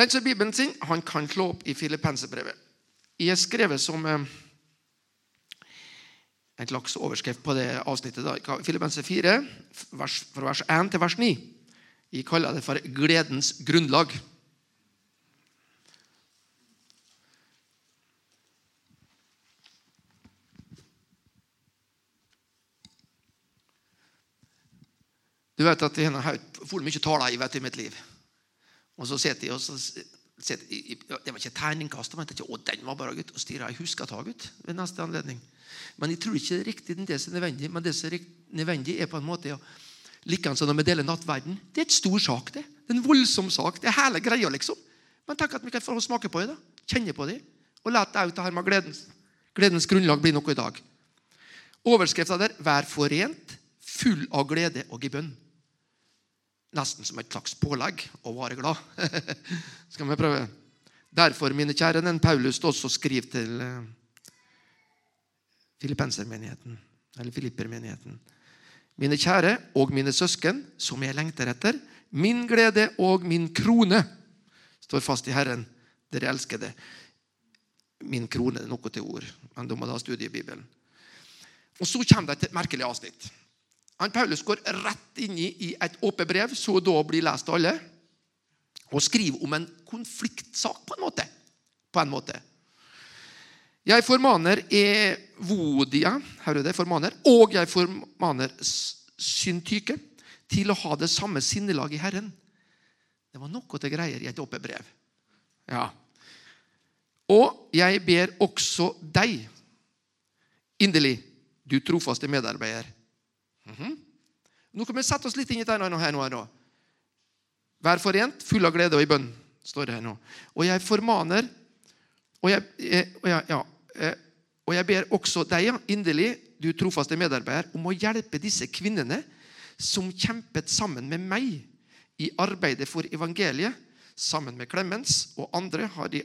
Den som har Bibelen sin, han kan slå opp i Filippenserbrevet. Jeg har skrevet som eh, en slags overskrift på det avsnittet. da. Filippenser 4, vers, fra vers 1 til vers 9. Jeg kaller det for 'gledens grunnlag'. Du vet at jeg har fått mye taler i mitt liv. Og så sitter jeg og så sitter jeg, Det var ikke terningkast. Men jeg, å, den var bare gutt, og stirrer. Jeg husker ta, gutt, ved neste anledning. Men jeg tror ikke det er riktig det som er nødvendig. Men det som er nødvendig, er på en måte ja, Likeens som når vi deler nattverden. Det er et stor sak. Det Det er en voldsom sak. Det er hele greia, liksom. Men tenk at vi kan få smake på det. da. Kjenne på det. Og la det her med gledens, gledens grunnlag bli noe i dag. Overskrifta der 'Vær forent, full av glede og i bønn'. Nesten som et slags pålegg å være glad. Skal vi prøve? Derfor, mine kjære, den Paulus også skriver til eh, filippensermenigheten, eller filippermenigheten. Mine kjære og mine søsken, som jeg lengter etter, min glede og min krone, står fast i Herren, dere elskede. Min krone er noe til ord, men da må du ha studiebibelen. Og Så kommer det et merkelig avsnitt. Han Paulus går rett inn i et åpent brev, så da blir lest av alle, og skriver om en konfliktsak, på en måte. På en måte. Jeg formaner Evodia hører det, formaner, og jeg formaner Syntyke til å ha det samme sinnelag i Herren. Det var noe til greier i et åpent brev. Ja. Og jeg ber også deg inderlig, du trofaste medarbeider. Mm -hmm. Nå kan vi sette oss litt inn i dette her nå. Vær forent, full av glede og i bønn, står det her nå. Og jeg formaner og jeg, og jeg, ja, eh, og jeg ber også deg inderlig, du trofaste medarbeider, om å hjelpe disse kvinnene som kjempet sammen med meg i arbeidet for evangeliet. Sammen med Clemens og andre har de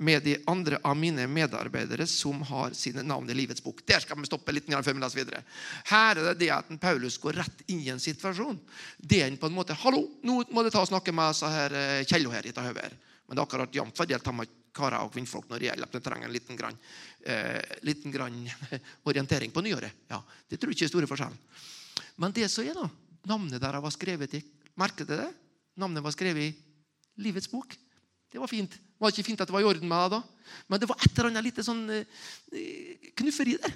med de andre av mine medarbeidere som har sine navn i livets bok. Der skal vi stoppe litt før vi leser videre. Her er det det at Paulus går rett inn i en situasjon. Det er på en måte, hallo, nå må du ta og snakke med så her eh, Kjello her. Men det er akkurat jevnt fordelt med karer og kvinnfolk når det gjelder at trenger en liten grann, eh, liten grann orientering på nyåret. Ja, det tror jeg ikke er store forskjellen. Men det som er da, navnet der var skrevet i Merket dere det? Navnet var skrevet i Livets bok. Det var fint. Det var ikke fint at det var i orden med det da. Men det var et eller annet lite sånn eh, knufferi der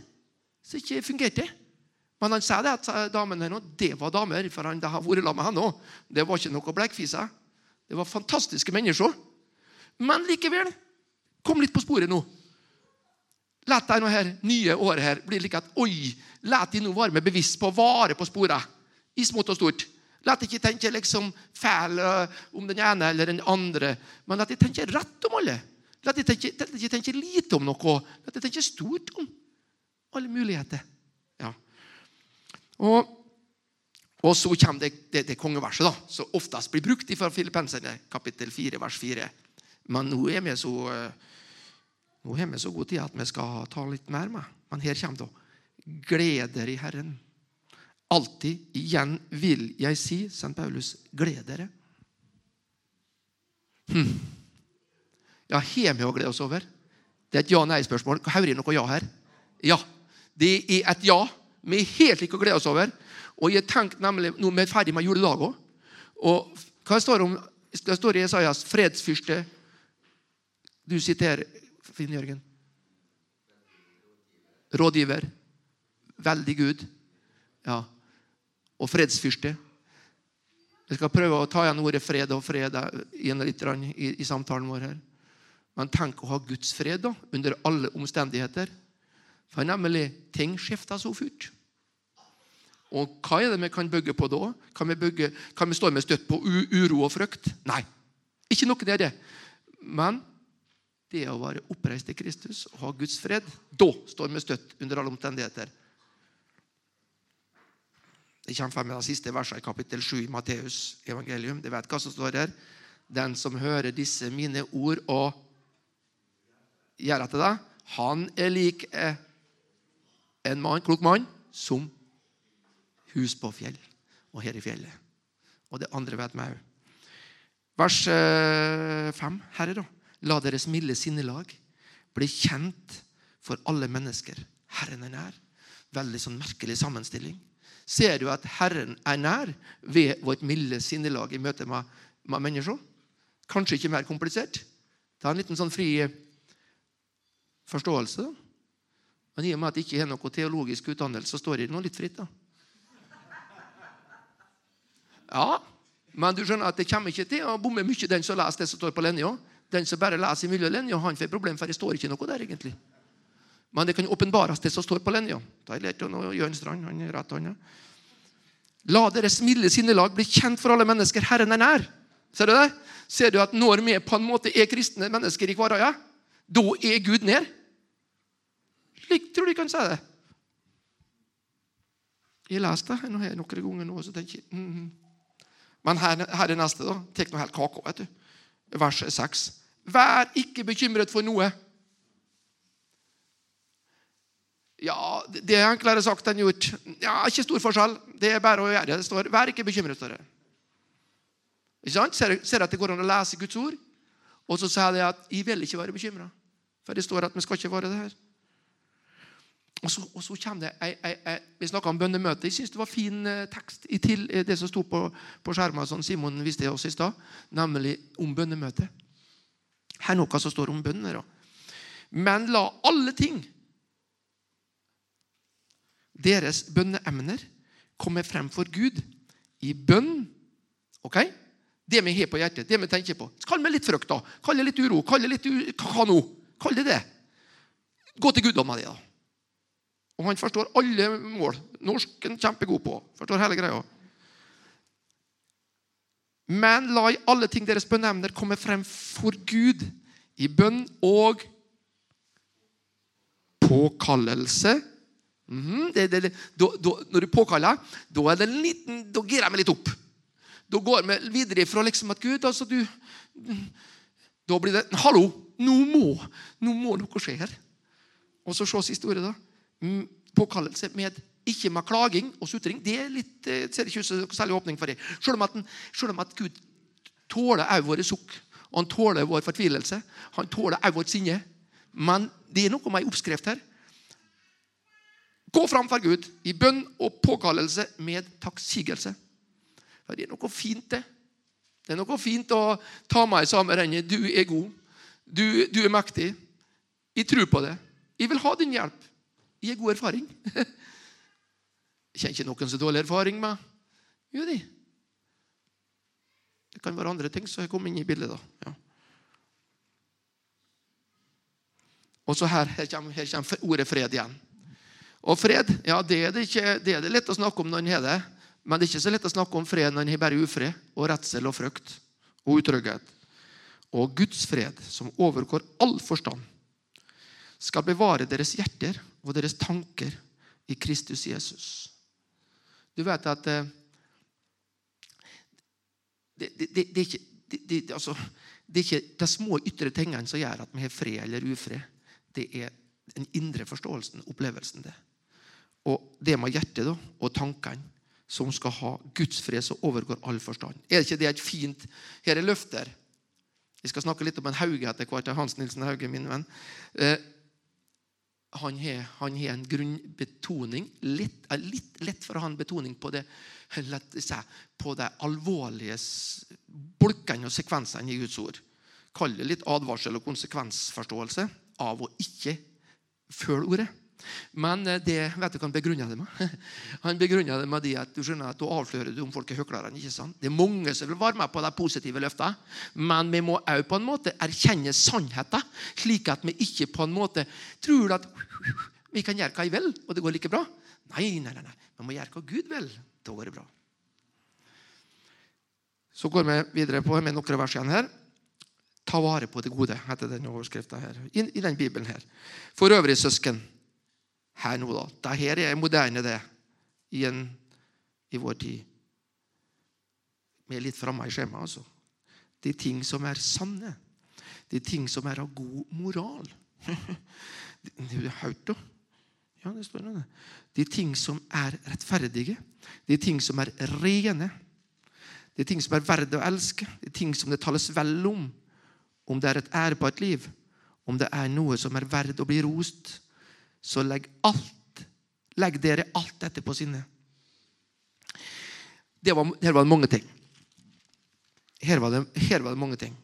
som ikke fungerte. Men han sa det at damene her nå, det var damer, for han har vært sammen med henne òg. Det var ikke noe blekkfiser. Det var fantastiske mennesker. Men likevel kom litt på sporet nå. La deg nå her, nye året her bli like at Oi, la de nå være med bevisst på å vare på sporet. I smått og stort. La de ikke tenke liksom fæl om den ene eller den andre, men la de tenke rett om alle. La de tenke, tenke lite om noe. La de tenke stort om alle muligheter. Ja. Og, og så kommer det, det, det kongeverset, da, som oftest blir brukt fra Filippenserne, kapittel 4, vers 4. Men nå er vi så, nå er vi så god tid at vi skal ta litt mer med. Men her kommer det. Gleder i Herren. Alltid, igjen vil jeg si, St. Paulus, gled dere. Hm. Ja, har vi å glede oss over? Det er et ja-nei-spørsmål. Hører jeg noe ja her? Ja. Det er et ja. Vi er helt like å glede oss over. Og jeg tenkte nemlig, Nå er vi ferdig med juledag òg. Og hva står det om? Det står i Esaias 'fredsfyrste'. Du siterer Finn Jørgen. Rådgiver. Veldig Gud. Ja og fredsfyrste. Jeg skal prøve å ta igjen ordet fred og fred igjen litt i, i samtalen vår. her. Men tenk å ha Guds fred da, under alle omstendigheter. For nemlig, ting skifter så fort. Og hva er det vi kan bygge på da? Kan vi, bygge, kan vi stå med støtt på uro og frykt? Nei. Ikke noe det er det. Men det å være oppreist i Kristus og ha Guds fred, da står vi støtt under alle omstendigheter. Det kommer frem med de siste versene i kapittel 7 i Matteus evangelium. Det vet hva som står her. Den som hører disse mine ord og gjør etter deg, han er lik eh, en mann, klok mann som hus på fjell og her i fjellet. Og det andre vet vi òg. Vers eh, 5. Herre, da, la deres milde sinnelag bli kjent for alle mennesker. Herren er nær. Veldig sånn merkelig sammenstilling. Ser du at Herren er nær ved vårt milde sinnelag i møte med, med mennesker? Kanskje ikke mer komplisert. Det er en liten sånn fri forståelse. Men i og med at det ikke er noe teologisk utdannelse, så står det noe litt fritt. da. Ja, men du skjønner at det kommer ikke til å bomme mye den som leser det som står på linja. Den som bare leser imellom linja, han får problem, for det står ikke noe der. egentlig. Men det kan åpenbares, det som står på linja. Da er det Jørn Strand, han er rett hånda. La deres milde sinnelag bli kjent for alle mennesker. Herren er nær. Ser du det? Ser du at når vi på en måte er kristne mennesker i hverdagen, da er Gud nær? Slik tror du kan si det. Jeg har lest det noen ganger nå, så tenker jeg mm, mm. Men her, her er neste. da. Tek noe helt kake, vet du. Vers 6. Vær ikke bekymret for noe. Ja, det er enklere sagt enn gjort. Ja, Ikke stor forskjell. Det er bare å gjøre det. Står 'vær ikke bekymret for det'. Ikke sant? Ser, ser at det går an å lese Guds ord, og så sier de at 'jeg vil ikke være bekymra'. For det står at vi skal ikke være det her. Og så, og så kommer det jeg, jeg, jeg, Vi snakka om bønnemøte. Jeg syns det var fin eh, tekst i til eh, det som sto på, på skjermen, som Simon viste oss i stad, nemlig om bønnemøte. Her er noe som står om bønn. Men la alle ting, deres bønneemner, kommer frem for Gud i bønn. Ok? Det vi har på hjertet, det vi tenker på. Kall det litt frykt, da. Kall det litt uro. Kall det litt hva nå? Kall det det. Gå til Gud om det. da. Og han forstår alle mål. Norsken kjempegod på. Forstår hele greia. Men la i alle ting deres bønneemner komme frem for Gud i bønn og påkallelse. Mm -hmm. det, det, det. Da, da, når du påkaller, da er det en liten, da girer jeg meg litt opp. Da går vi videre fra liksom at Gud altså du, Da blir det Hallo! Nå må, nå må noe skje her. Og så se siste ordet, da påkallelse med ikke med klaging og sutring. Det er litt, det ser ikke ut som særlig åpning for det. Selv om at, selv om at Gud tåler også våre sukk, og han tåler vår fortvilelse. Han tåler også vårt sinne. Men det er noe med ei oppskrift her. Gå fram for Gud i bønn og påkallelse med takksigelse. For det er noe fint, det. Det er noe fint å ta meg i samme rennet. Du er god. Du, du er mektig. Jeg tror på det. Jeg vil ha din hjelp Jeg har god erfaring. Jeg kjenner ikke noen som har dårlig erfaring med Jo, de. Det kan være andre ting som kom inn i bildet. da. Ja. Og så her, her, kommer, her kommer ordet fred igjen. Og fred ja, det er det, ikke, det er det lett å snakke om når en har det. Men det er ikke så lett å snakke om fred når en har bare ufred og redsel og frykt og utrygghet. Og Guds fred, som overgår all forstand, skal bevare deres hjerter og deres tanker i Kristus Jesus. Du vet at eh, det, er ikke, altså, det er ikke de små ytre tingene som gjør at vi har fred eller ufred. Det er den indre forståelsen, opplevelsen. det. Og det med hjertet da, og tankene, som skal ha Guds fred som overgår all forstand. Er ikke det et fint Her er løfter. Vi skal snakke litt om en Hauge etter hvert. Hans Nilsen Hauge, min venn. Eh, han har, en grunnbetoning. Litt, litt lett for å ha en betoning på det, på de alvorlige bolkene og sekvensene i Guds ord. Kall det litt advarsel og konsekvensforståelse av å ikke følge ordet. Men eh, det vet du hva han begrunna det med? Han begrunna det med det at du skjønner at da avslører du om folk er høklerne. ikke sant? Det er mange som vil være med på de positive løftene, men vi må også på en måte erkjenne sannheten, slik at vi ikke på en måte tror at vi kan gjøre hva vi vil, og det går like bra. Nei, nei, nei. Vi må gjøre hva Gud vil. Da går det bra. Så går vi videre på med noen vers igjen her. Ta vare på det gode, heter denne overskrifta her. I, I den bibelen her. For øvrig, søsken her nå, da. Dette er moderne, det, i, en, i vår tid. Vi er litt framme i skjemaet, altså. De ting som er sanne. De ting som er av god moral. Du har hørt det? Ja, det står det. De ting som er rettferdige. De ting som er rene. Det er ting som er verdt å elske. Det er ting som det tales vel om. Om det er et ærbart liv, om det er noe som er verdt å bli rost, så legg alt, legg dere alt dette på sinne. Var, her var det mange ting. Her var det, her var det mange ting.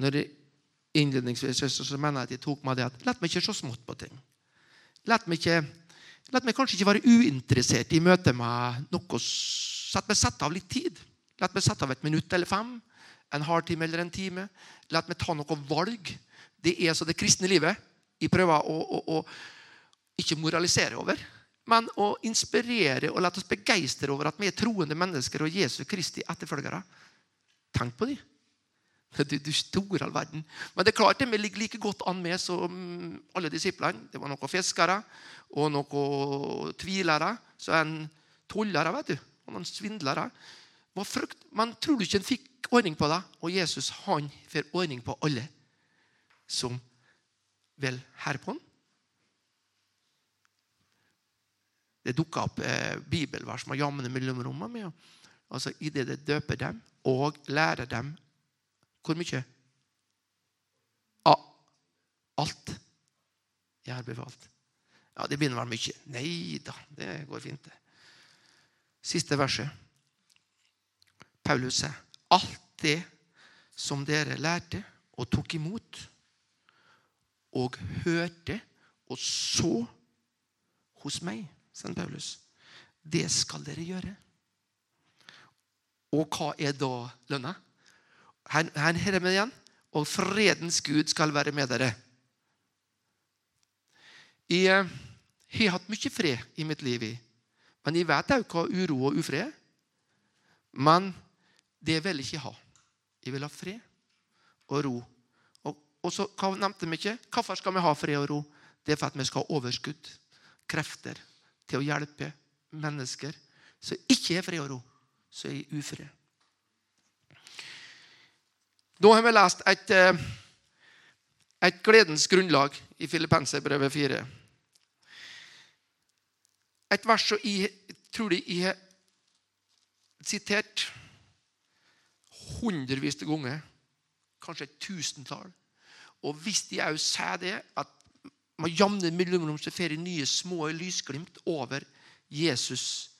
Når det innledningsvis så mener jeg at jeg tok meg det at La meg ikke se smått på ting. La meg, ikke, la meg kanskje ikke være uinteressert i møte med noe La meg sette av litt tid. La meg sette av et minutt eller fem. En halvtime eller en time. La meg ta noe valg. Det er så det kristne livet. Jeg prøver å, å, å ikke moralisere over, men å inspirere og la oss begeistre over at vi er troende mennesker og Jesu Kristi etterfølgere. Tenk på dem. Du, du store all verden. Men det er klart vi ligger like godt an med som alle disiplene. Det var noen fiskere og noen tvilere. Så en tollere vet du, og noen svindlere. Man tror du ikke en fikk ordning på det. Og Jesus han får ordning på alle som vel herpå'n? Det dukka opp eh, bibelvers med jamne mellomrom. Ja. altså, Idet det døper dem og lærer dem hvor mye? Ah, alt jeg har befalt. Ja, Det begynner å være mye. Nei da, det går fint, det. Siste verset. Paulus sier alt det som dere lærte og tok imot og hørte og så hos meg, sier Paulus. Det skal dere gjøre. Og hva er da lønna? Her, her er vi igjen. Og fredens Gud skal være med dere. Jeg har hatt mye fred i mitt liv, men jeg vet òg hva uro og ufred er. Men det vil jeg ikke ha. Jeg vil ha fred og ro og så hva nevnte vi ikke? Hvorfor skal vi ha fred og ro? Det er for at vi skal ha overskudd, krefter, til å hjelpe mennesker som ikke er fred og ro, som er ufred. Da har vi lest et, eh, et gledens grunnlag i Filippenserbrevet 4. Et vers som jeg tror jeg har sitert hundrevis av ganger, kanskje et tusentall. Og hvis de òg sier det, at med jevne mellomrom så får de nye små lysglimt over Jesus,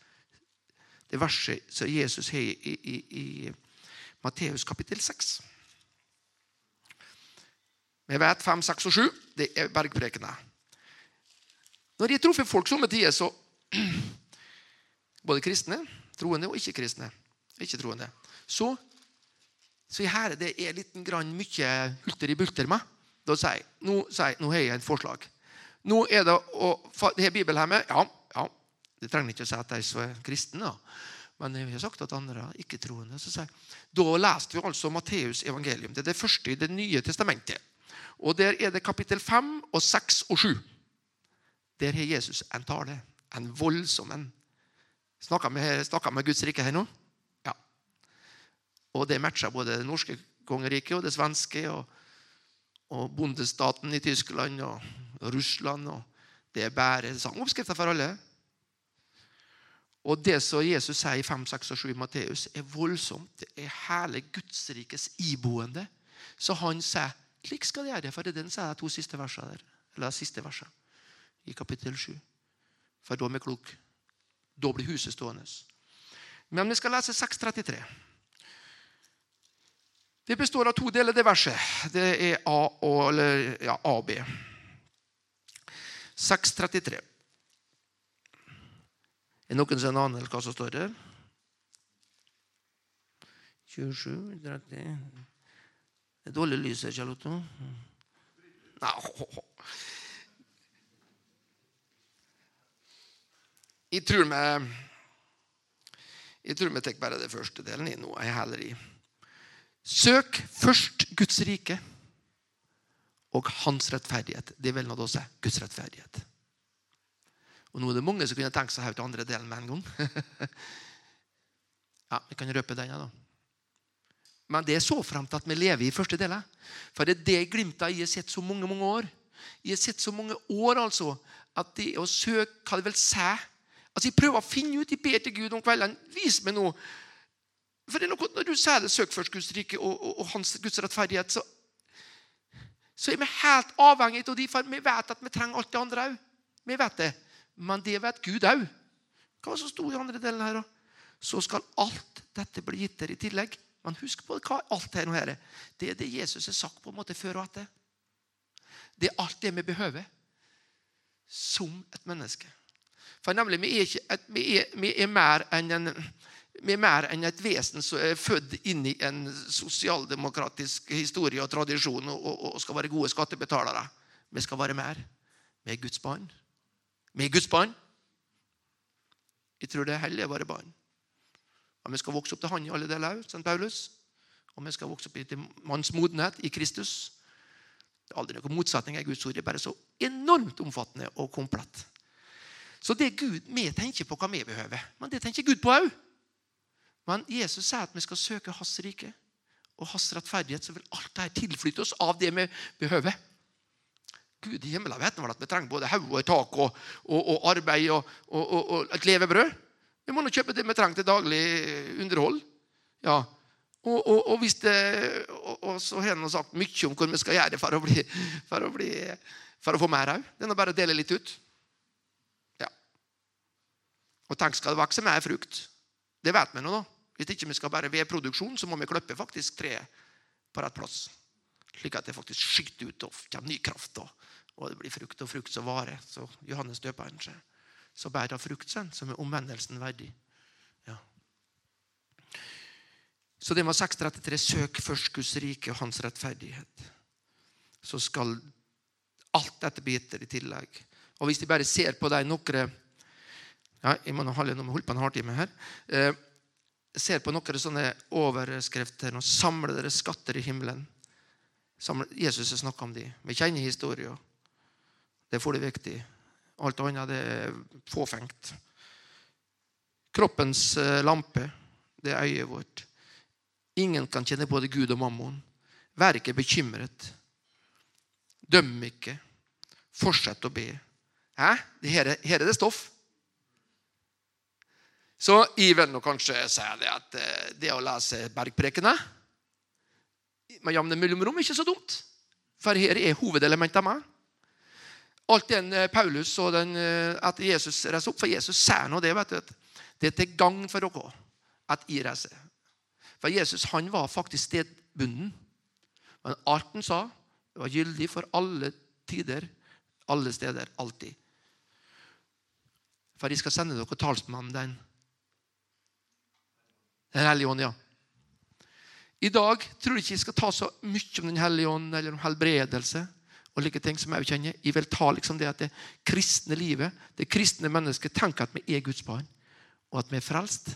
det verset som Jesus har i, i, i Matteus kapittel 6. Vi vet 5, 6 og 7. Det er bergprekene. Når jeg treffer folk somme tider, så Både kristne, troende og ikke-kristne, ikke-troende, så så her det er litt grann mye hulter i bulter med. Da sier jeg nå, sier, nå har jeg et forslag. Nå er det å, det her Bibelen her med, ja, ja, Det trenger ikke å si at som er kristen. da. Men vi har sagt at andre ikke-troende. så sier Da leste vi altså Matteus evangelium. Det er det første i Det nye testamentet. Og Der er det kapittel 5 og 6 og 7. Der har Jesus en tale. En voldsom en. Snakker vi med Guds rike her nå? Og det matcha både det norske kongeriket og det svenske og, og bondestaten i Tyskland og, Russland. Og det er bare sangoppskrifter for alle. Og det som Jesus sier i 5, 6 og 7 i Matteus, er voldsomt. Det er hele Gudsrikes iboende. Så han sier slik skal det gjøre. For det er den sier de to siste versene der. Eller de siste versene i kapittel 7. For da er vi kloke. Da blir huset stående. Men vi skal lese 633. Det består av to deler, det verset. Det er A og eller, ja, AB. B. 6.33. Er det noen som aner hva som står der? 27, 30 Det er dårlig lys her, Charlotte. Jeg tror vi Jeg tror vi tar bare det første delen i nå. Jeg heller i. Søk først Guds rike og hans rettferdighet. Det vil nå da si Guds rettferdighet. Og Nå er det mange som kunne tenkt seg å til andre delen med en gang. ja, Vi kan røpe den, da. Men det er så frem til at vi lever i første del. For det er det glimtet jeg har sett så mange mange år. Jeg har sett så mange år altså, at det å søke hva det vil si altså Jeg prøver å finne ut, jeg ber til Gud om kveldene. Vis meg nå for noe, Når du sier det, søk først Guds rike og, og, og hans Guds rettferdighet, så, så er vi helt avhengig av de, for vi vet at vi trenger alt det andre òg. Vi vet det. Men det vet Gud òg. Hva var det som sto i andre delen her? Så skal alt dette bli gitt dere i tillegg. Men husk på hva alt her nå er. Det er det Jesus har sagt på en måte før og etter. Det er alt det vi behøver som et menneske. For nemlig, vi er, ikke vi er, vi er mer enn en er mer enn et vesen som er født inn i en sosialdemokratisk historie og tradisjon og, og, skal være gode skattebetalere. Vi skal være mer. Vi er Guds barn. Vi er Guds barn. Jeg tror det er hellig å være barn. Men Vi skal vokse opp til Han i alle deler òg, St. Paulus. Og vi skal vokse opp til manns modenhet i Kristus. Det er aldri noen motsetning i Guds ord. Det er bare så enormt omfattende og komplett. Så det er Gud, Vi tenker på hva vi behøver, men det tenker Gud på òg. Men Jesus sier at vi skal søke Hans rike og Hans rettferdighet, så vil alt dette tilflyte oss av det vi behøver. Gud i himmelen vet vel at vi trenger både hode og tak og, og, og arbeid og, og, et levebrød. Vi må nå kjøpe det vi trenger til daglig underhold. Ja. Og, hvis det, og, så har han sagt mye om hva vi skal gjøre for å, bli, for å, bli, for å få mer òg. Det er bare å dele litt ut. Ja. Og tenk, skal det vokse mer frukt? Det vet vi nå, da. Hvis ikke vi skal bære vedproduksjon, så må vi klippe faktisk treet på rett plass. Slik at det faktisk skyter ut og kommer ny kraft. Og, det blir frukt og frukt som varer. Så Johannes døperen seg. Så bærer frukt sen, som er omvendelsen verdig. Ja. Så det var 633. Søk først Guds rike og hans rettferdighet. Så skal alt dette gitt i tillegg. Og hvis de bare ser på de noen ja, Jeg må nå holde på en halvtime her. Eh, ser på noen sånne overskrifter og samler dere skatter i himmelen. Jesus har snakka om de. Vi kjenner historien. Det er for det viktig. Alt annet det er fåfengt. Kroppens eh, lampe, det er øyet vårt. Ingen kan kjenne både Gud og mammon. Vær ikke bekymret. Døm ikke. Fortsett å be. Hæ? Her er det stoff. Så jeg vil nå kanskje si det at eh, det å lese bergprekene med jevne mellomrom er ikke så dumt. For her er hovedelementet med. Alt den eh, Paulus og den, eh, at Jesus reiser opp. For Jesus sier nå det. vet du, Det er til gagn for dere at jeg reiser. For Jesus han var faktisk stedbunden. Men alt han sa, var gyldig for alle tider, alle steder, alltid. For jeg skal sende dere talsmannen den den hellige ånd, ja. I dag tror jeg ikke jeg skal ta så mye om Den hellige ånd eller om helbredelse. og like ting som Jeg kjenner. Jeg vil ta liksom det at det kristne livet, det kristne mennesket, tenker at vi er Guds barn, og at vi er frelst.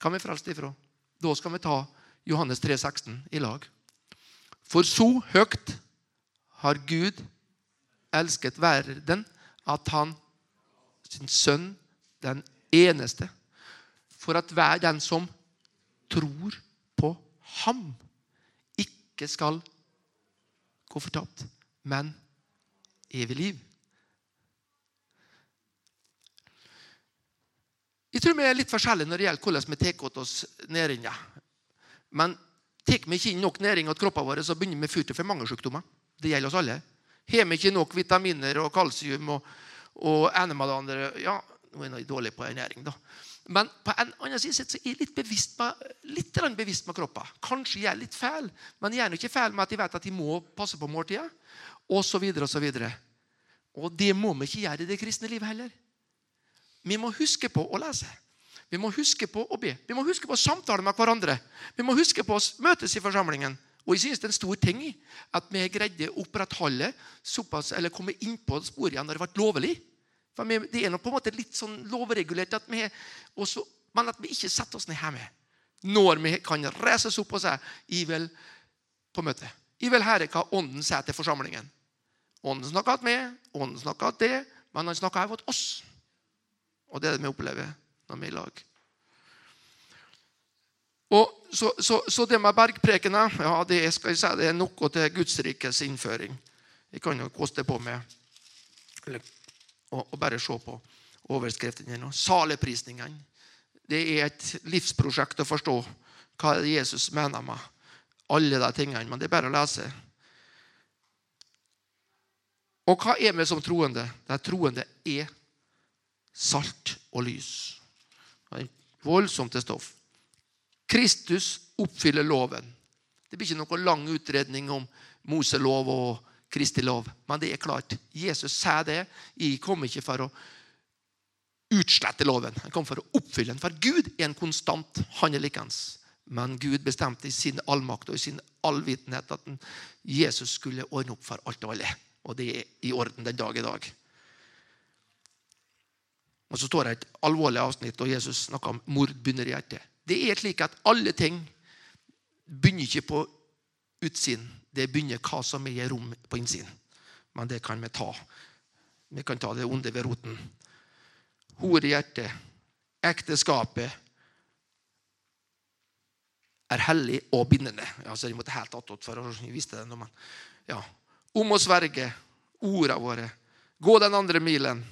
Hva er vi frelst ifra? Da skal vi ta Johannes 3, 16 i lag. For så høyt har Gud elsket verden at han sin sønn, den eneste for at hver den som tror på ham, ikke skal gå fortapt, men evig liv. Jeg tror vi er litt forskjellige når det gjelder hvordan vi tar oss næringa. Men tar vi ikke inn nok næring til kroppen vår, så begynner vi å fyrte for mange sykdommer. Det gjelder oss alle. Har vi ikke nok vitaminer og kalsium og, og andre, ja, Nå er jeg dårlig på ernæring, da. Men på en annen side så er jeg litt bevisst med, litt bevisst med kroppen. Kanskje jeg er litt feil, men jeg er ikke feil med at jeg vet at jeg må passe på måltida. Og så videre og så videre. Og det må vi ikke gjøre i det kristne livet heller. Vi må huske på å lese. Vi må huske på å be. Vi må huske på å samtale med hverandre. Vi må huske på å møtes i forsamlingen. Og jeg synes det er en stor ting at vi greide å opprettholde såpass, eller komme inn på sporet igjen når det ble lovlig. For Det er på en måte litt sånn lovregulert, at vi, også, men at vi ikke setter oss ned hjemme. Når vi kan reise oss opp og si 'Jeg vil på møte'. Jeg vil høre hva Ånden sier til forsamlingen. Ånden snakker til meg, Ånden snakker til det, men han snakker også til oss. Og det er det vi opplever når vi er i lag. Og så, så, så, det med bergprekene ja, det, skal jeg si, det er noe til Guds rikes innføring. Jeg kan jo koste på med og, og bare se på overskriftene. Saleprisningene. Det er et livsprosjekt å forstå hva Jesus mener med alle de tingene. Men det er bare å lese. Og hva er vi som troende? De troende er salt og lys. Det er voldsomt til stoff. Kristus oppfyller loven. Det blir ikke noen lang utredning om Moselov og Kristi lov. Men det er klart, Jesus sier det. Jeg kom ikke for å utslette loven. Han kom for å oppfylle den. For Gud er en konstant. Han er likens. Men Gud bestemte i sin allmakt og i sin allvitenhet at Jesus skulle ordne opp for alt og alle. Og det er i orden den dag i dag. Og Så står det et alvorlig avsnitt, og Jesus snakker om mord begynner i hjertet. Det er slik at alle ting begynner ikke på utsiden. Det begynner hva som i rom på innsiden. Men det kan vi ta. Vi kan ta det onde ved roten. Hor i hjertet, ekteskapet, er hellig og bindende. Ja, så jeg måtte helt attåt for å vise det. Men, ja. Om å sverge orda våre. Gå den andre milen.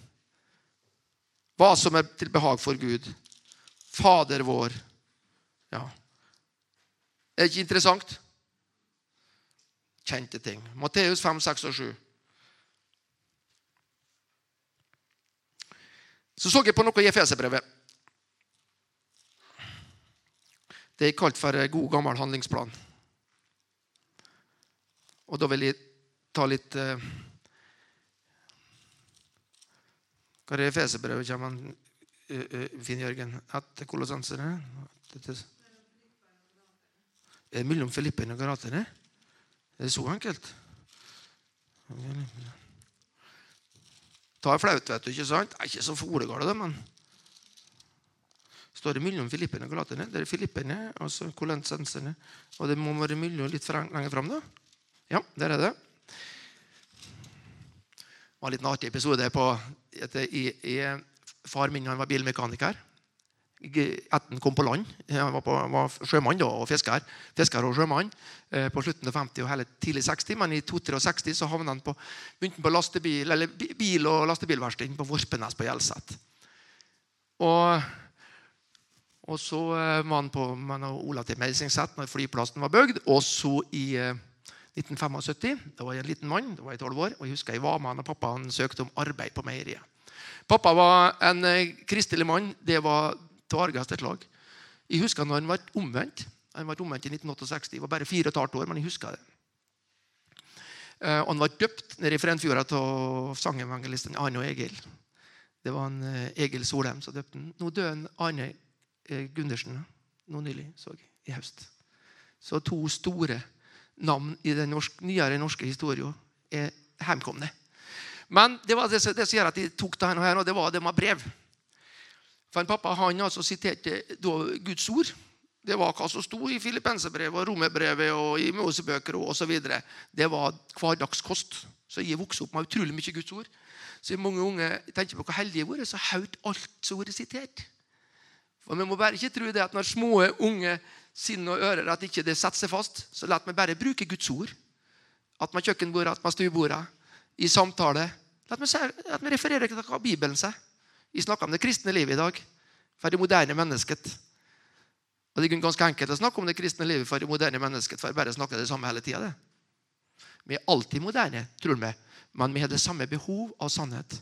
Hva som er til behag for Gud. Fader vår. Ja. Er det ikke interessant? Kjente ting. Matteus 5, 6 og 7. Så så jeg på noe i Efeserbrevet. Det er kalt for god, gammel handlingsplan. Og da vil jeg ta litt uh, Hva er det Efeserbrevet kommer han, uh, uh, Finn Jørgen? Etter kolossenserne? Er det mellom Filippen og Galaterne? Er det så enkelt? Er flaut, vet du. ikke sant? Det er ikke så folegale, men står det mellom filippene og galaterne. Det er filippene, altså kolensenserne. Og det må være mellom litt lenger fram, da. Ja, der er det. Det var en liten artig episode på i, i, Far min han var bilmekaniker. Etter han kom på land. Han var, på, var sjømann da, og fisker. Fisker og sjømann eh, på slutten av 50 og hele tidlig 60. Men i 62 så havna han på, på lastebil, eller bil- og lastebilverksted på Vorpenes på Hjelset. Og, og så eh, var han på man, Ola til Meisingset når flyplassen var bygd. Og så i eh, 1975. Da var jeg en liten mann, da var jeg 12 år, og jeg husker jeg var med han og pappa han søkte om arbeid på meieriet. Pappa var en eh, kristelig mann. Det var til slag. Jeg husker når han var omvendt. Han var omvendt i 1968. Jeg var bare fire og et halvt år, men jeg husker det. Eh, og han var døpt nede i Frenfjorda av sangevangelisten Arne og Egil. Det var en eh, Egil Solheim som døpte han. Nå døde Arne eh, Gundersen nå nylig, så jeg, i høst. Så to store navn i den norske, nyere norske historien er hjemkomne. Men det var det som gjør at de tok det her, og det var det med brev. For en pappa han altså siterte Guds ord. Det var hva som sto i Filippenserbrevet og Romerbrevet og i Mosebøker osv. Det var hverdagskost. Så jeg vokste opp med utrolig mye Guds ord. Så mange unge tenker på hvor heldige vi vært, så hørte alt som vært sitert. For Vi må bare ikke tro det at når små unge sinn og ører at ikke det setter seg fast, så la meg bare bruke Guds ord. At med kjøkkenbordet, at med stuebordet, i samtale. La meg, referere hva Bibelen sier. Vi snakker om det kristne livet i dag. For det moderne mennesket. Og Det er ganske enkelt å snakke om det kristne livet for det moderne mennesket. for jeg bare snakker det samme hele tiden. Vi er alltid moderne, tror vi, men vi har det samme behov av sannhet.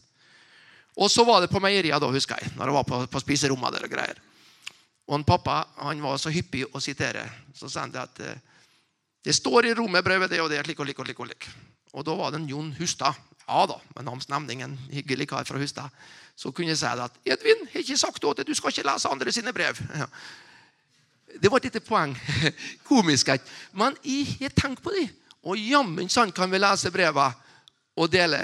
Og så var det på meieriet, da, husker jeg, når jeg var på, på spiserommet. Der og greier. Og en pappa han var så hyppig å sitere. Så sa han det at eh, det står i romerbrevet det og det, slik og slik. Og slik. Og da var det en Jon Hustad. Ja da, med en hyggelig kar fra Hustad. Så kunne jeg si det at Edvin jeg har ikke sagt til deg du skal ikke lese andre sine brev. Ja. Det var et lite poeng. Komisk. Men jeg har tenkt på det. Og jammen sant kan vi lese brevene og dele.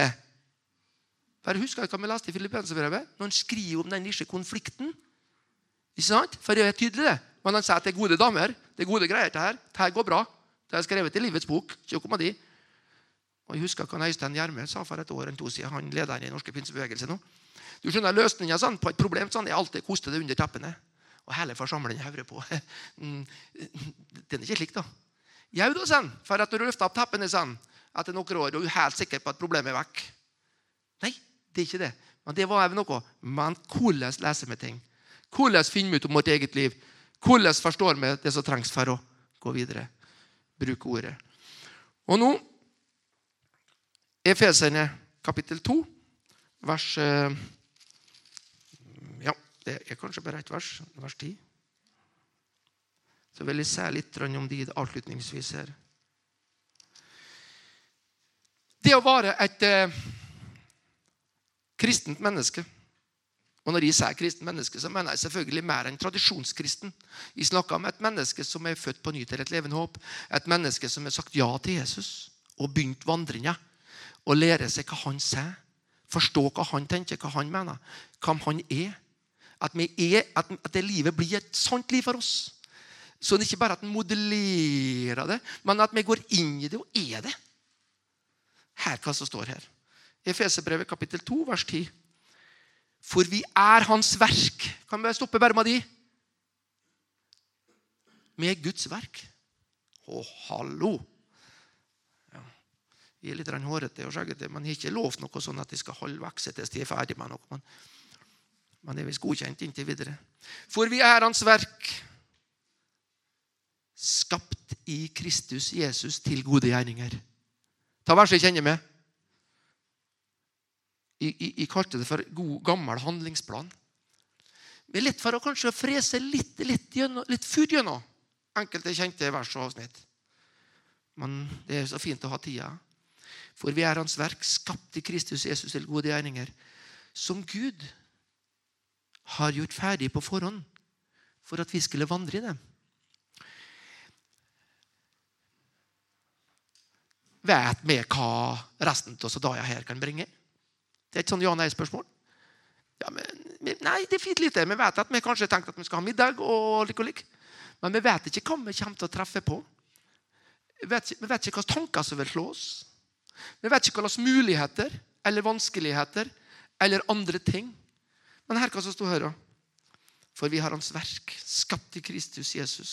For Husker du hva vi leste i Filippenserbrevet? Når han skriver om den lille konflikten ikke sant? For det er tydelig, det. Men han sier at det er gode damer. Det er gode greier. Det her Det går bra. Det er skrevet i livets bok. Ikke om de. Og Jeg husker hva Øystein Gjermund sa for et år eller to siden. Han leder den norske pinsebevegelse nå. Du skjønner, Løsninga sånn, på et problem sånn, er alltid å koste det under teppene. Og hele forsamlingen hører på. Mm, den er ikke slik, da. Jau da, sånn, for at du løfter opp teppene sånn, etter noen år, og er helt sikker på at problemet er vekk. Nei, det er ikke det. Men det var noe. Men hvordan leser vi ting? Hvordan finner vi ut om vårt eget liv? Hvordan forstår vi det som trengs for å gå videre? Bruke ordet. Og nå Efeserne kapittel 2, vers eh, Ja, det er kanskje bare ett vers. Vers 10. Så vil jeg si litt om de avslutningsvis her. Det å være et eh, kristent menneske og Når jeg sier kristent menneske, så mener jeg selvfølgelig mer enn tradisjonskristen. Vi snakker om et menneske som er født på ny til et levende håp. Et menneske som har sagt ja til Jesus og begynt vandringa. Og lære seg hva han sier. Forstå hva han tenker, hva han mener. Hvem han er. At, er, at, det livet blir et sant liv for oss. Så det er ikke bare at en modellerer det, men at vi går inn i det og er det. Her hva som står her. Efeserbrevet kapittel 2, vers 10. For vi er Hans verk. Kan vi stoppe bare med de? Med Guds verk. Å, hallo! Jeg er litt hårete og skjeggete, men jeg har ikke lovt noe sånn at jeg skal holde vekst til jeg er ferdig med noe. Men, men det er visst godkjent inntil videre. For vi er Hans verk, skapt i Kristus Jesus til gode gjerninger. Ta verset jeg kjenner med jeg, jeg, kalte det for god, gammel handlingsplan. Men lett for å kanskje frese litt, litt, litt før gjennom enkelte kjente vers og avsnitt. Men det er så fint å ha tida. For vi er Hans verk, skapt i Kristus Jesus til gode gjerninger, som Gud har gjort ferdig på forhånd for at vi skulle vandre i dem. Vet vi hva resten av dager her kan bringe? Det er et sånn ja-nei-spørsmål. Ja, nei, det er fint lite. Vi vet at vi kanskje har tenkt at vi skal ha middag. og lik og lik. Men vi vet ikke hva vi kommer til å treffe på. Vi vet, vi vet ikke hvilke tanker som vil slå oss. Vi vet ikke hvilke muligheter eller vanskeligheter eller andre ting. Men her hva som står her. For vi har Hans verk, skapt i Kristus Jesus,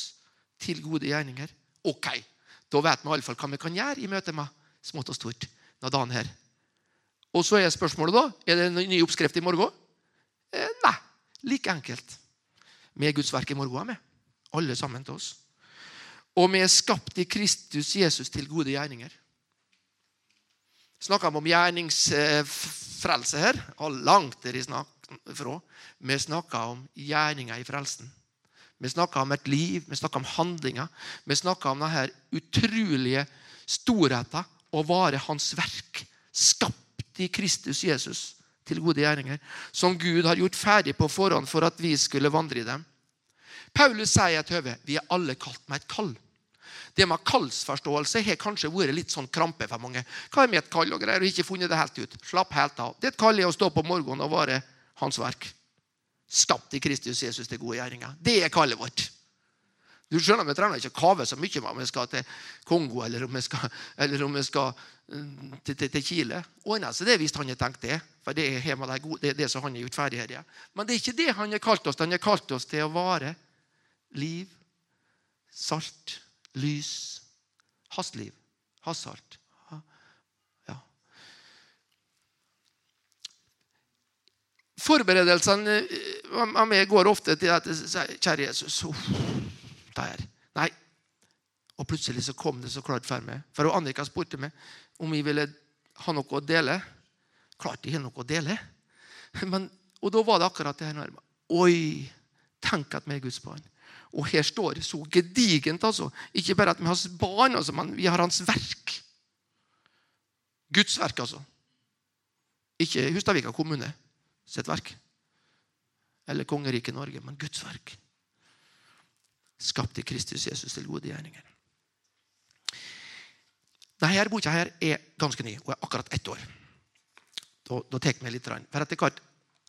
til gode gjerninger. Ok, da vet vi iallfall hva vi kan gjøre i møte med smått og stort. Dagen her og så er spørsmålet da er det en ny oppskrift i morgen. Eh, nei. Like enkelt. Vi er Guds verk i morgen. med. Alle sammen til oss. Og vi er skapt i Kristus Jesus til gode gjerninger. Snakker vi om gjerningsfrelse her? Og langt der fra. Vi snakker om gjerninger i frelsen. Vi snakker om et liv, vi snakker om handlinger. Vi snakker om denne utrolige storheten å være Hans verk. Skapt i Kristus Jesus til gode gjerninger, som Gud har gjort ferdig på forhånd for at vi skulle vandre i dem. Paulus sier et høve vi er alle kalt med et kall. Det med kallsforståelse har kanskje vært litt sånn krampe for mange. Hva er mitt kall og greier? Og ikke funnet det helt ut. Slapp helt av. Det er et kall i å stå på morgenen og være hans verk. Skapt i Kristus Jesus til gode gjerninger. Det er kallet vårt. Du skjønner, Vi trenger ikke å kave så mye om vi skal til Kongo eller om vi skal, om vi skal mm, til, til, til Chile. Ordne det det hvis han har tenkt det. For det er, det, er det som han har gjort ferdig. Ja. Men det er ikke det han har kalt oss. Han har kalt oss til å vare liv, salt, lys. Hans liv. Hans alt. Ja. Forberedelsene av meg går ofte til at Kjære Jesus. Der. Nei. Og plutselig så kom det så klart for meg. For Annika spurte meg om jeg ville ha noe å dele. Klart jeg har noe å dele. Men, og da var det akkurat det her. Oi, tenk at vi er Guds barn. Og her står så gedigent. altså. Ikke bare at vi har barn, altså, men vi har hans verk. Guds verk, altså. Ikke Hustadvika kommune sitt verk. Eller kongeriket Norge, men Guds verk skapt i Kristus Jesus til gode gjerninger. Denne boka her er ganske ny og er akkurat ett år. Da, da tar vi litt. For etter hvert,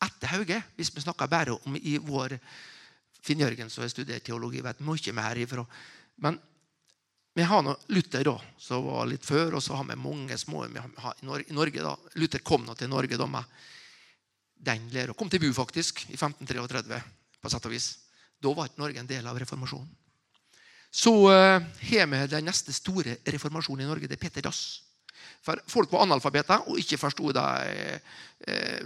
etter Hauge, hvis vi snakker bare om i vår Finn Jørgen som har studert teologi, vet mye mer ifra. Men vi har nå Luther, da, som var litt før, og så har vi mange små i Norge. da. Luther kom nå til Norge da med den læra. Kom til Bu, faktisk, i 1533, på sett og vis. Da var ikke Norge en del av reformasjonen. Så uh, har vi den neste store reformasjonen i Norge. Det er Peter Dass. For folk var analfabeter og ikke forsto de eh,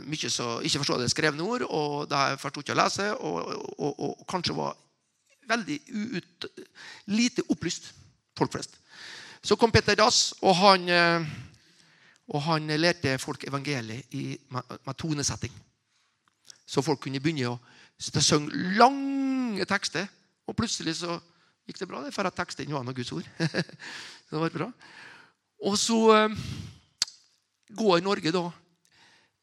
de skrevne ord. Og de forsto ikke å lese, og, og, og, og kanskje var veldig ut, lite opplyst, folk flest. Så kom Peter Dass, og han, eh, og han lærte folk evangeliet i, med, tonesetting. Så folk kunne begynne å synge lange tekster. Og plutselig så gikk det bra, det, for at teksten var noe Guds ord. så det var bra. Og så eh, går Norge, da.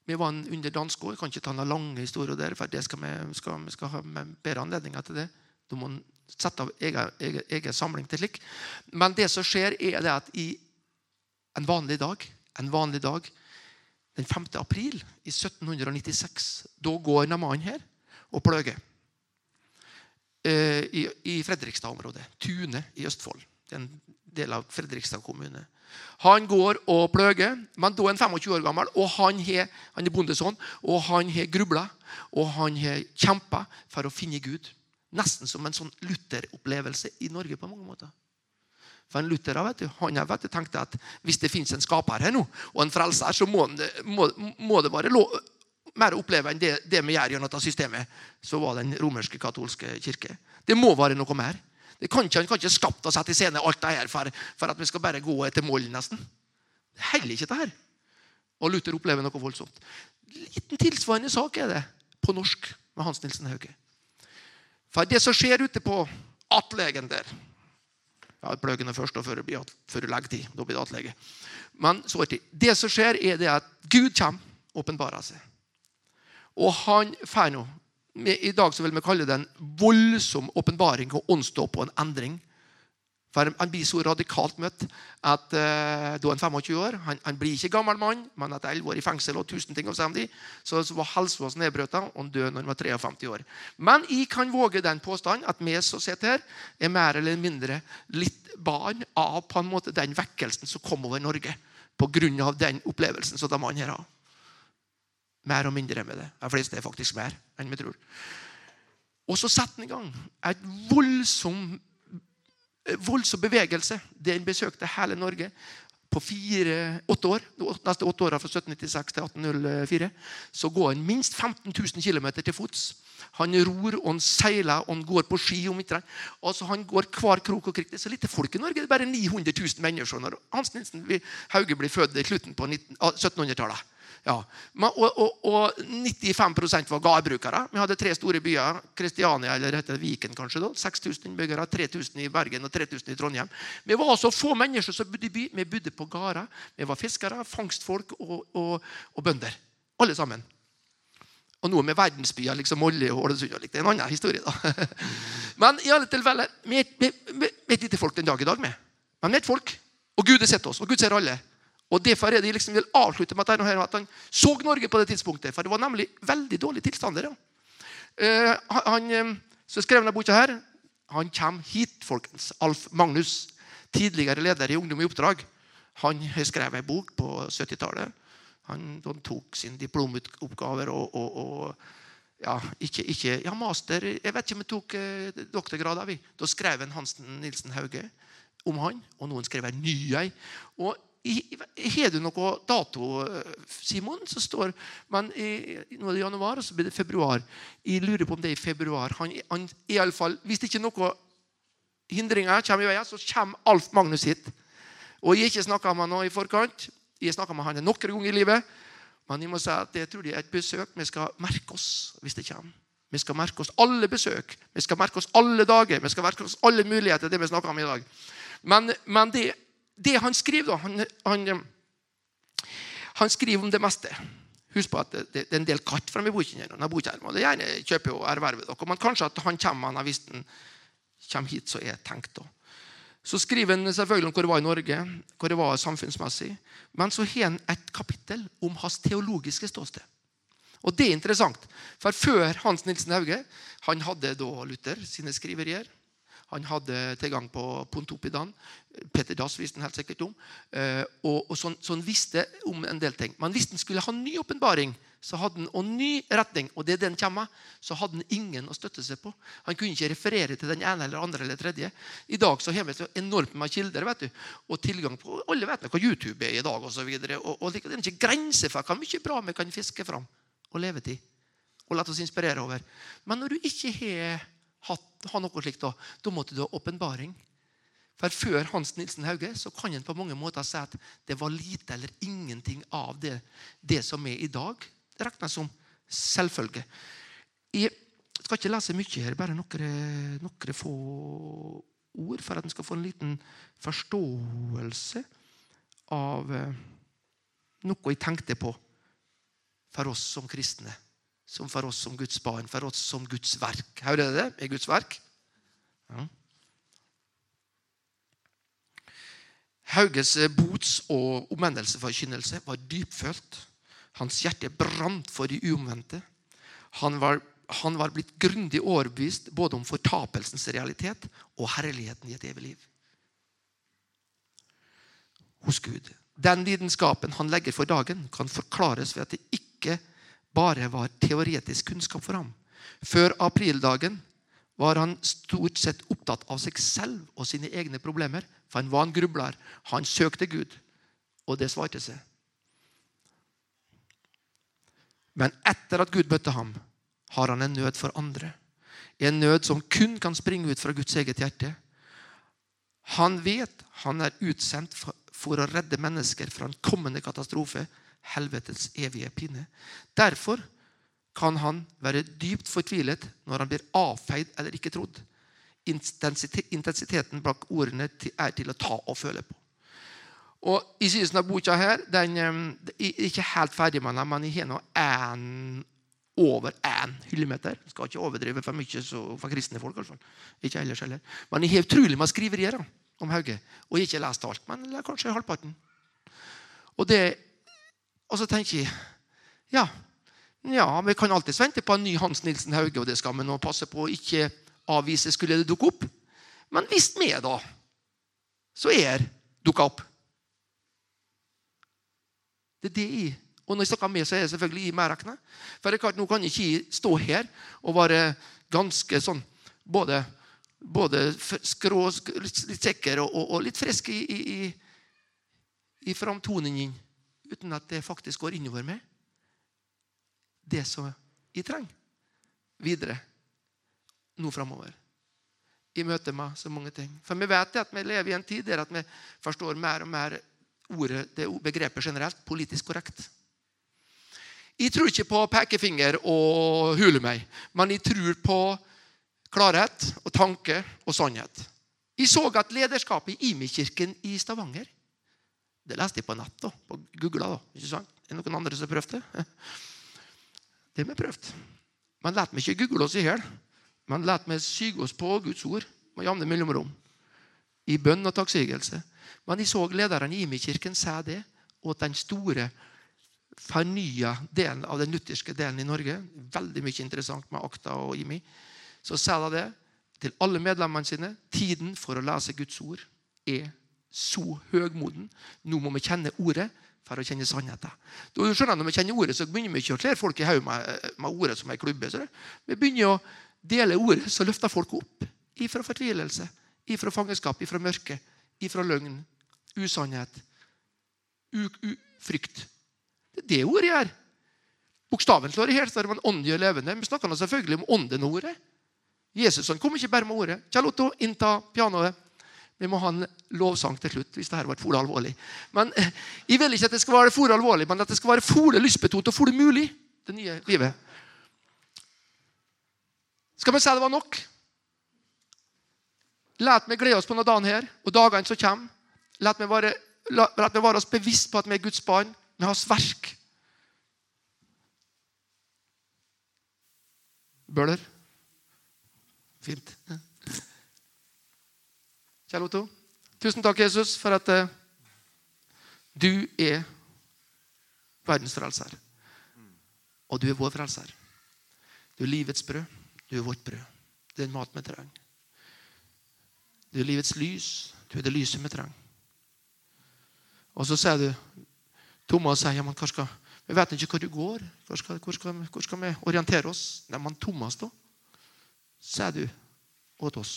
Vi var under dansk år. Jeg kan ikke ta noen lange historier der, for det skal vi, skal, vi skal ha bedre anledninger til det. Du må sette av egen, egen, egen samling til slik. Men det som skjer, er det at i en vanlig dag, en vanlig dag den 5. april i 1796, da går Naman her og pløger. Eh, I, i Fredrikstad-området. Tune i Østfold. Det er en del av Fredrikstad kommune. Han går og pløger, men da er han 25 år gammel, og han, er, han er bondesønn. Og han har grubla, og han har kjempa for å finne Gud. Nesten som en sånn Luther-opplevelse i Norge på mange måter. For en Luther vet du, han vet du, tenkte at hvis det fins en skaper her nå, og en frelser, så må må, må det være lov, mer oppleve enn det, det vi gjør gjennom dette systemet. Så var den romerske katolske kirke. Det må være noe mer. Det kan ikke, han kan ikke skapt og sette i scene alt det her for, for, at vi skal bare gå etter mål, nesten. Det heller ikke det her. Og Luther opplever noe voldsomt. Liten tilsvarende sak er det på norsk med Hans Nilsen Hauge. For det som skjer ute på attlegen der ja, Pløgene først, og før, før leggetid. Da blir det attlege. Men så er det, det som skjer, er det at Gud kommer, åpenbarer seg. Og han får nå I dag så vil vi kalle det en voldsom åpenbaring og åndsdåp og en endring for Han blir så radikalt møtt at uh, da han 25 år. Han, han, blir ikke gammel mann, men etter 11 år i fengsel og tusen ting å si om de, så, så var helsa hans nedbrutt, og han døde når han var 53 år. Men jeg kan våge den påstanden at vi som sitter her, er mer eller mindre litt barn av på en måte den vekkelsen som kom over Norge pga. den opplevelsen som de mannen her har. Mer og mindre med det. De fleste er faktisk mer enn vi tror. Og så setter han i gang et voldsomt Eh, voldsom bevegelse. Den besøkte hele Norge på fire, åtte år. neste åtte åra fra 1796 til 1804 så går han minst 15 000 km til fots. Han ror og han seiler og han går på ski om vinteren. Altså, han går hver krok og krik. Det er så lite folk i Norge. Det er bare 900 000 mennesker Hans Nilsen Hauge blir født i slutten på 1700-tallet. Ja. Og, og, og, 95% var gardbrukere. Vi hadde tre store byer. Kristiania, eller heter Viken kanskje da, 6000 innbyggere. 3000 i Bergen og 3000 i Trondheim. Vi var så få mennesker som bodde i by. Vi bodde på gårder. Vi var fiskere, fangstfolk og, og, bønder. Alle sammen. Og nå med verdensbyer liksom Molde og Ålesund. Det er en annen historie. da. Men i alle tilfeller, vi er et lite folk den dag i dag. med. Men vi er et folk. Og Gud har sett oss, og Gud ser alle. Og Derfor er det liksom vil avslutte med at han så Norge på det tidspunktet. For det var nemlig veldig dårlige tilstander. Ja. Uh, han så som skrev denne boka, her, han kommer hit, folkens. Alf Magnus, tidligere leder i Ungdom i oppdrag. Han skrev en bok på 70-tallet. Han, han, tok sine diplomoppgaver og, og, og ja, ikke, ikke, ja, master Jeg vet ikke om jeg tok eh, doktorgrad. Da skrev en Hansen Nilsen Hauge om han, og noen skrev en ny ei. Og har du noe dato, Simon? Så står men i, nå er det januar, og så blir det februar. Jeg lurer på om det er i februar. Han, han i alle fall, Hvis det ikke er noen hindringer kommer i veien, så kommer Alf Magnus hit. Og Jeg har ikke snakka med han i forkant. Jeg har med han noen ganger i livet. Men jeg må si at det tror jeg er et besøk vi skal merke oss hvis det kommer. Vi skal merke oss alle besøk. Vi skal merke oss alle dager. Vi skal merke oss alle muligheter. det vi om i dag. Men, men det det han skriver, han, han, han, skriver om det meste. Husk på at det, det, er en del katt fra i her, og det gjerne kjøper og erverver dere. Men kanskje at han kommer han han kommer hit, så er tenkt. da. Så skriver han selvfølgelig om hvor det var i Norge, hvor det var samfunnsmessig. Men så har han et kapittel om hans teologiske ståsted. Og det er interessant, for før Hans Nilsen Hauge han hadde da Luther sine skriverier. Han hadde tilgang på Pontoppidan. Peter Dass visste han helt sikkert om. Eh, og, og så, så han visste om en del ting. Men hvis han skulle ha ny åpenbaring og ny retning, og det er den kommer, så hadde han ingen å støtte seg på. Han kunne ikke referere til den ene eller andre eller tredje. I dag så har vi så enormt med kilder vet du, og tilgang på Alle vet hva YouTube er i dag. Og, så og, og det er ikke grenser for hvor mye bra vi kan fiske fram og leve til. Og la oss inspirere over. Men når du ikke har, har noe slikt, da, da måtte du ha åpenbaring. For Før Hans Nilsen Hauge så kan en på mange måter si at det var lite eller ingenting av det, det som er i dag. Det regnes som selvfølge. Jeg skal ikke lese mye her, bare noen, få ord, for at en skal få en liten forståelse av eh, noe jeg tenkte på for oss som kristne. Som for oss som Guds barn, for oss som Guds verk. Hører dere det? Er Guds verk? Ja. Hauges bots- og omvendelsesforkynnelse var dypfølt. Hans hjerte brant for de uomvendte. Han var, han var blitt grundig overbevist både om fortapelsens realitet og herligheten i et evig liv. Hos Gud. Den lidenskapen han legger for dagen, kan forklares ved at det ikke bare var teoretisk kunnskap for ham. Før aprildagen var han stort sett opptatt av seg selv og sine egne problemer. For han var en grubler. Han søkte Gud, og det svarte seg. Men etter at Gud møtte ham, har han en nød for andre. En nød som kun kan springe ut fra Guds eget hjerte. Han vet han er utsendt for å redde mennesker fra en kommende katastrofe, helvetes evige pine. Derfor kan han være dypt fortvilet når han blir avfeid eller ikke trodd. Intensiteten bak ordene er til å ta og føle på. Og I siden av boka her, den er ikke helt ferdig med den, men jeg har nå en, over én hyllemeter. Jeg skal ikke overdrive for mye for kristne folk. Altså. Ikke ellers heller. Men jeg har utrolig med skriverier om Hauge. Og jeg har ikke lest alt, men kanskje halvparten. Og, det, og så tenker jeg ja, ja, vi kan alltids vente på en ny Hans Nilsen Hauge, og det skal vi nå passe på å ikke avvise skulle det dukke opp. Men hvis vi, da, så er dukka opp det er det jeg Og når jeg snakker med, så er det selvfølgelig jeg medregna. For det er klart, nå kan jeg ikke stå her og være ganske sånn både, både skrå, litt sikker og, og, litt frisk i, i, i, i framtoningen uten at det faktisk går innover meg. Det som jeg trenger videre nå framover. I møte med så mange ting. For vi vet at vi lever i en tid der at vi forstår mer og mer ordet, det begrepet generelt politisk korrekt. Jeg tror ikke på pekefinger og hule meg, men jeg tror på klarhet og tanke og sannhet. Jeg så at lederskapet i Imi-kirken i Stavanger Det leste jeg på nett. da, på Google. da, ikke sant? Er det noen andre som har prøvd det? Det har vi prøvd. Men la meg ikke google oss i hjel. Men la meg syge oss på Guds ord med jevne mellomrom. I bønn og takksigelse. Men jeg så lederen i Imi-kirken si det, og at den store, fornya delen av den lutherske delen i Norge Veldig mye interessant med Akta og Imi. Så sa de det til alle medlemmene sine. Tiden for å lese Guds ord er så høgmoden. Nå må vi kjenne ordet for å kjenne sannheten. Du skjønner, Når vi kjenner ordet, så begynner vi ikke å kle folk i hodet med, med, ordet som ei klubbe. Vi begynner å dele ordet, så løfter folk opp ifra fortvilelse, ifra fangenskap, ifra mørke, ifra løgn, usannhet, frykt. Det er det ordet gjør. Bokstaven slår i hjel, men det gjør levende. Vi snakker selvfølgelig om ånden og ordet. Jesus han kom ikke bare med ordet. Kjell Otto, innta pianoet. Vi må ha en lovsang til slutt hvis dette ble for alvorlig. Men eh, Jeg vil ikke at det skal være for alvorlig, men at det skal være for lystbetont og for mulig. Det nye livet. Skal vi si det var nok? La meg glede oss på denne dagen her, og dagene som kommer. La meg være, la, meg være oss bevisst på at vi er Guds barn med hans verk. Bøller. Fint. Kjell Otto, tusen takk, Jesus, for at uh, du er verdens frelser. Og du er vår frelser. Du er livets brød. Du er vårt brød. Det er en mat vi trenger. Du er livets lys. Du er det lyset vi trenger. Og så sier du Thomas sier ja, men hva skal, vi vet ikke hvor du går. Hvor skal, hvor skal, hvor skal vi orientere oss? Nei, men Thomas, da? Sier du åt oss.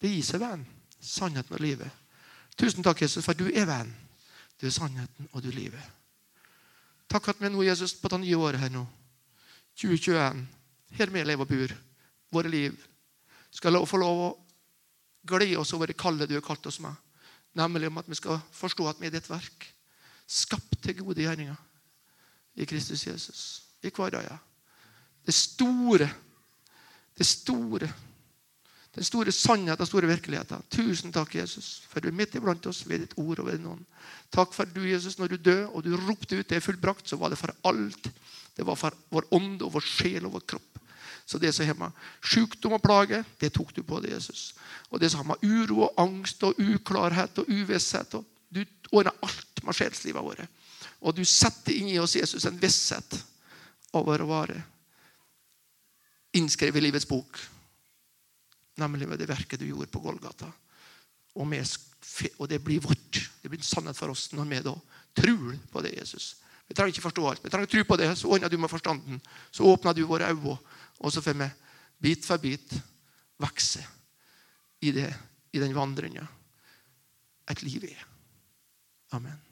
Det gir seg veien. Sannheten og livet. Tusen takk, Jesus, for du er veien. Du er sannheten, og du er livet. Takk at vi nå, Jesus, på det nye året her nå, 2021, her vi lever og bor, våre liv, skal få lov å glede oss over det kallet du har kalt oss med. Nemlig om at vi skal forstå at vi er ditt verk. Skapt til gode gjerninger i Kristus Jesus. I hverdagen. Det store, det store, den store sannheten den store virkeligheten. Tusen takk, Jesus, for du er midt iblant oss ved ditt ord og ved noen. Takk for du, Jesus, når du døde og du ropte ut det fullbrakt, så var det for alt. Det var for vår ånd og vår sjel og vår kropp. Så det som med sykdom og plage, det tok du på deg, Jesus. Og det som har med uro og angst og uklarhet og uvisshet Du ordner alt med sjelslivet vårt. Og du setter inn i oss, Jesus, en visshet over å være innskrevet i livets bok. Nemlig med det verket du gjorde på Golgata. Og, med, og det blir vårt. Det blir en sannhet for oss når vi da tror på det, Jesus. Vi trenger ikke forstå alt. Vi trenger tro på det, Så ordner du med forstanden. Så åpner du våre øyne og så får vi bit for bit vokse i, det, i den vandringa et liv er. Amen.